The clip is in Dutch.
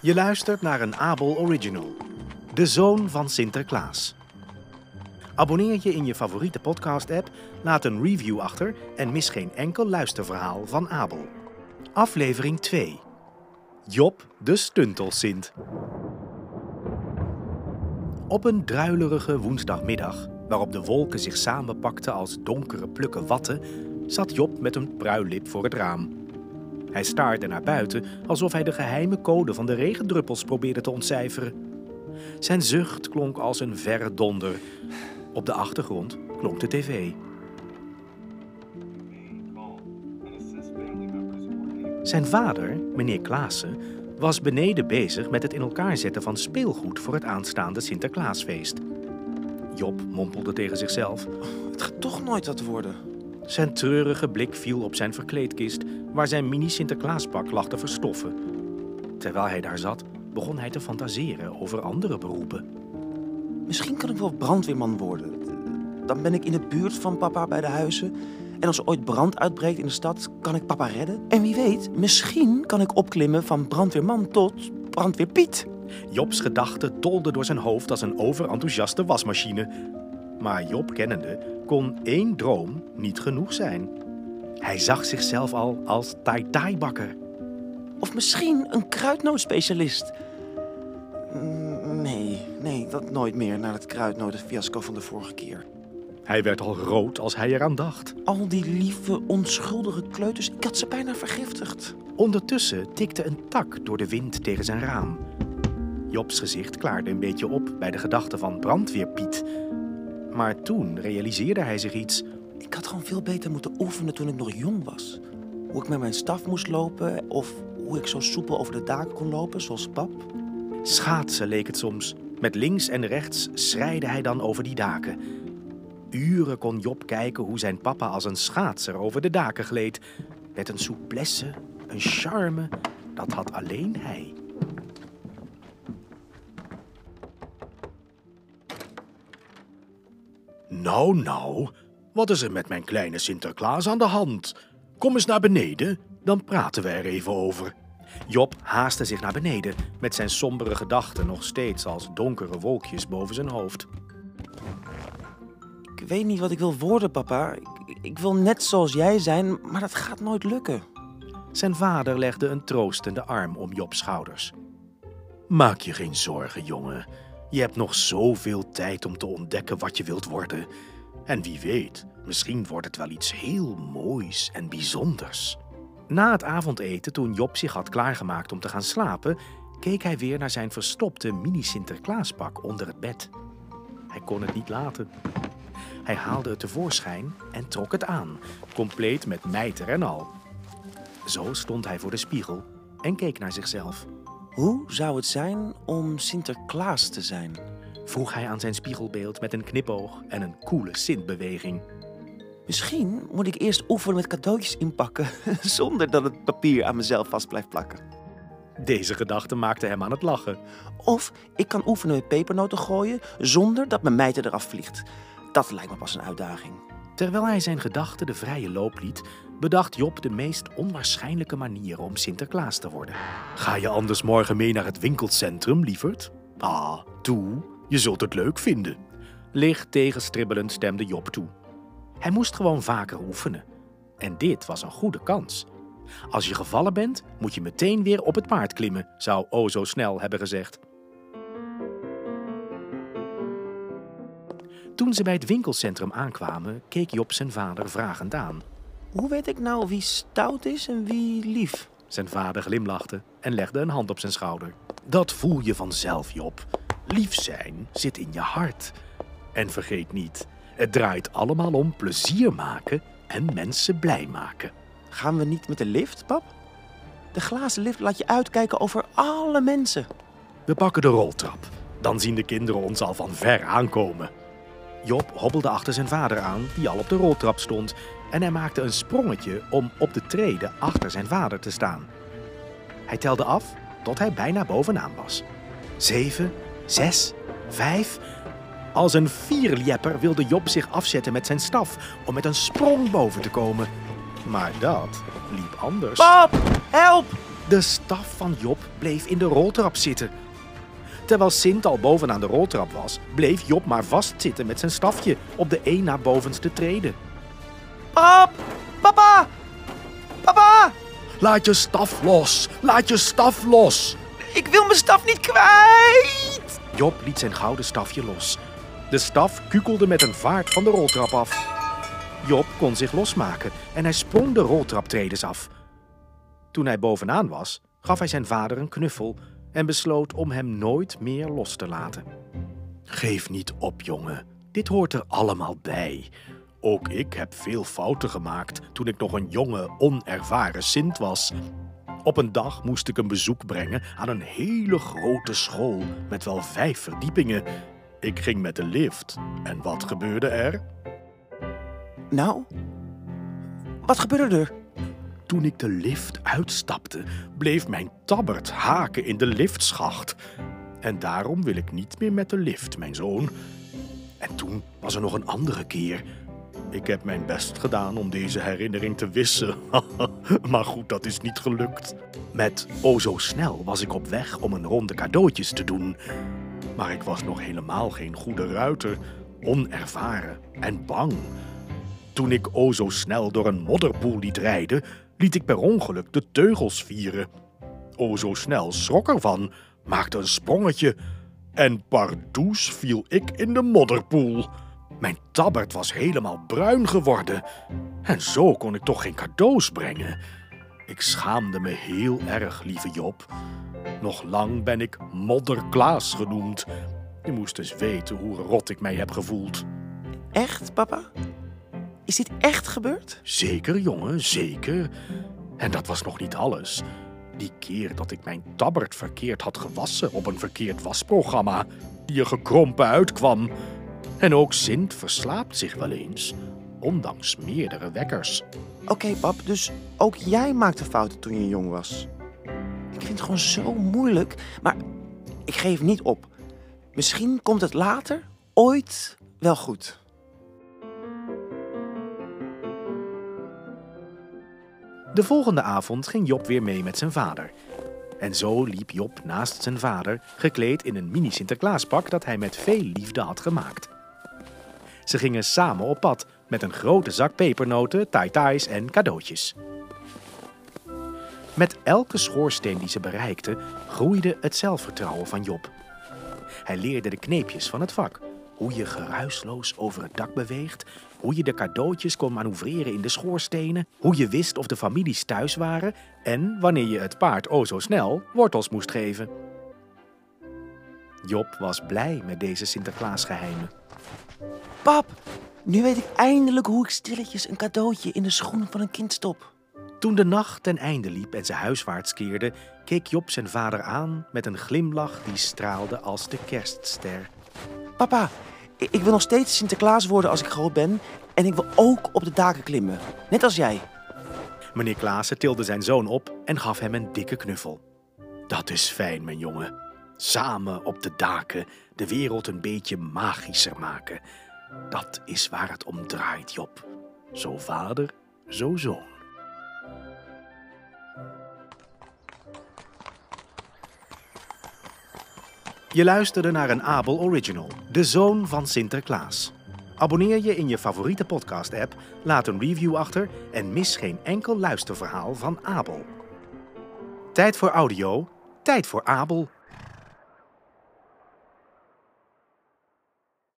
Je luistert naar een Abel Original. De zoon van Sinterklaas. Abonneer je in je favoriete podcast-app, laat een review achter en mis geen enkel luisterverhaal van Abel. Aflevering 2. Job de Stuntelsint. Op een druilerige woensdagmiddag, waarop de wolken zich samenpakten als donkere plukken watten, zat Job met een pruillip voor het raam. Hij staarde naar buiten alsof hij de geheime code van de regendruppels probeerde te ontcijferen. Zijn zucht klonk als een verre donder. Op de achtergrond klonk de tv. Zijn vader, meneer Klaassen, was beneden bezig met het in elkaar zetten van speelgoed voor het aanstaande Sinterklaasfeest. Job mompelde tegen zichzelf. Het gaat toch nooit wat worden. Zijn treurige blik viel op zijn verkleedkist, waar zijn mini-Sinterklaaspak lag te verstoffen. Terwijl hij daar zat, begon hij te fantaseren over andere beroepen. Misschien kan ik wel brandweerman worden. Dan ben ik in de buurt van papa bij de huizen. En als er ooit brand uitbreekt in de stad, kan ik papa redden. En wie weet, misschien kan ik opklimmen van brandweerman tot brandweerpiet. Jobs gedachten tolden door zijn hoofd als een overenthousiaste wasmachine. Maar Job kennende kon één droom niet genoeg zijn. Hij zag zichzelf al als tai-tai-bakker. Of misschien een kruidnootspecialist. Mm, Nee, nee, dat nooit meer na het kruidnotenfiasco van de vorige keer. Hij werd al rood als hij eraan dacht. Al die lieve, onschuldige kleuters, ik had ze bijna vergiftigd. Ondertussen tikte een tak door de wind tegen zijn raam. Jobs gezicht klaarde een beetje op bij de gedachte van brandweerpiet. Maar toen realiseerde hij zich iets. Ik had gewoon veel beter moeten oefenen toen ik nog jong was. Hoe ik met mijn staf moest lopen of hoe ik zo soepel over de daken kon lopen, zoals pap. Schaatsen leek het soms. Met links en rechts schrijde hij dan over die daken. Uren kon Job kijken hoe zijn papa als een schaatser over de daken gleed. Met een souplesse, een charme, dat had alleen hij. Nou, nou, wat is er met mijn kleine Sinterklaas aan de hand? Kom eens naar beneden, dan praten we er even over. Job haastte zich naar beneden, met zijn sombere gedachten nog steeds als donkere wolkjes boven zijn hoofd. Ik weet niet wat ik wil worden, papa. Ik, ik wil net zoals jij zijn, maar dat gaat nooit lukken. Zijn vader legde een troostende arm om Jobs schouders. Maak je geen zorgen, jongen. Je hebt nog zoveel tijd om te ontdekken wat je wilt worden. En wie weet, misschien wordt het wel iets heel moois en bijzonders. Na het avondeten, toen Job zich had klaargemaakt om te gaan slapen, keek hij weer naar zijn verstopte mini-Sinterklaaspak onder het bed. Hij kon het niet laten. Hij haalde het tevoorschijn en trok het aan, compleet met mijter en al. Zo stond hij voor de spiegel en keek naar zichzelf. Hoe zou het zijn om Sinterklaas te zijn? Vroeg hij aan zijn spiegelbeeld met een knipoog en een koele zintbeweging. Misschien moet ik eerst oefenen met cadeautjes inpakken, zonder dat het papier aan mezelf vast blijft plakken. Deze gedachte maakte hem aan het lachen. Of ik kan oefenen met pepernoten gooien, zonder dat mijn mijter eraf vliegt. Dat lijkt me pas een uitdaging. Terwijl hij zijn gedachten de vrije loop liet, bedacht Job de meest onwaarschijnlijke manier om Sinterklaas te worden. Ga je anders morgen mee naar het winkelcentrum, lieverd? Ah, toe, je zult het leuk vinden. Licht tegenstribbelend stemde Job toe. Hij moest gewoon vaker oefenen. En dit was een goede kans. Als je gevallen bent, moet je meteen weer op het paard klimmen, zou O zo snel hebben gezegd. Toen ze bij het winkelcentrum aankwamen, keek Job zijn vader vragend aan. Hoe weet ik nou wie stout is en wie lief? Zijn vader glimlachte en legde een hand op zijn schouder. Dat voel je vanzelf, Job. Lief zijn zit in je hart. En vergeet niet, het draait allemaal om plezier maken en mensen blij maken. Gaan we niet met de lift, pap? De glazen lift laat je uitkijken over alle mensen. We pakken de roltrap. Dan zien de kinderen ons al van ver aankomen. Job hobbelde achter zijn vader aan, die al op de roltrap stond, en hij maakte een sprongetje om op de treden achter zijn vader te staan. Hij telde af tot hij bijna bovenaan was. Zeven, zes, vijf. Als een vierljepper wilde Job zich afzetten met zijn staf om met een sprong boven te komen. Maar dat liep anders. Pap, help! De staf van Job bleef in de roltrap zitten. Terwijl Sint al bovenaan de roltrap was, bleef Job maar vastzitten met zijn stafje op de één na bovenste trede. Pap! Papa! Papa! Laat je staf los! Laat je staf los! Ik wil mijn staf niet kwijt! Job liet zijn gouden stafje los. De staf kukelde met een vaart van de roltrap af. Job kon zich losmaken en hij sprong de roltraptredes af. Toen hij bovenaan was, gaf hij zijn vader een knuffel en besloot om hem nooit meer los te laten. Geef niet op, jongen. Dit hoort er allemaal bij. Ook ik heb veel fouten gemaakt toen ik nog een jonge, onervaren Sint was. Op een dag moest ik een bezoek brengen aan een hele grote school met wel vijf verdiepingen. Ik ging met de lift. En wat gebeurde er? Nou, wat gebeurde er? Toen ik de lift uitstapte, bleef mijn tabbert haken in de liftschacht. En daarom wil ik niet meer met de lift, mijn zoon. En toen was er nog een andere keer. Ik heb mijn best gedaan om deze herinnering te wissen. maar goed, dat is niet gelukt. Met O zo snel was ik op weg om een ronde cadeautjes te doen. Maar ik was nog helemaal geen goede ruiter, onervaren en bang. Toen ik o zo snel door een modderpoel liet rijden, liet ik per ongeluk de teugels vieren. O zo snel schrok ervan, maakte een sprongetje en pardoes viel ik in de modderpoel. Mijn tabbert was helemaal bruin geworden. En zo kon ik toch geen cadeaus brengen. Ik schaamde me heel erg, lieve Job. Nog lang ben ik Modder Klaas genoemd. Je moest eens weten hoe rot ik mij heb gevoeld. Echt, papa? Is dit echt gebeurd? Zeker, jongen, zeker. En dat was nog niet alles. Die keer dat ik mijn tabbert verkeerd had gewassen op een verkeerd wasprogramma, die er gekrompen uitkwam. En ook Sint verslaapt zich wel eens, ondanks meerdere wekkers. Oké, pap, dus ook jij maakte fouten toen je jong was. Ik vind het gewoon zo moeilijk, maar ik geef niet op. Misschien komt het later, ooit, wel goed. De volgende avond ging Job weer mee met zijn vader. En zo liep Job naast zijn vader, gekleed in een mini-Sinterklaaspak dat hij met veel liefde had gemaakt. Ze gingen samen op pad met een grote zak pepernoten, tai-tais en cadeautjes. Met elke schoorsteen die ze bereikten, groeide het zelfvertrouwen van Job. Hij leerde de kneepjes van het vak. Hoe je geruisloos over het dak beweegt, hoe je de cadeautjes kon manoeuvreren in de schoorstenen, hoe je wist of de families thuis waren en wanneer je het paard o zo snel wortels moest geven. Job was blij met deze Sinterklaasgeheimen. Pap, nu weet ik eindelijk hoe ik stilletjes een cadeautje in de schoenen van een kind stop. Toen de nacht ten einde liep en ze huiswaarts keerde, keek Job zijn vader aan met een glimlach die straalde als de kerstster. Papa, ik wil nog steeds Sinterklaas worden als ik groot ben. En ik wil ook op de daken klimmen. Net als jij. Meneer Klaassen tilde zijn zoon op en gaf hem een dikke knuffel. Dat is fijn, mijn jongen. Samen op de daken de wereld een beetje magischer maken. Dat is waar het om draait, Job. Zo vader, zo zoon. Je luisterde naar een Abel Original, de zoon van Sinterklaas. Abonneer je in je favoriete podcast-app, laat een review achter en mis geen enkel luisterverhaal van Abel. Tijd voor audio, tijd voor Abel.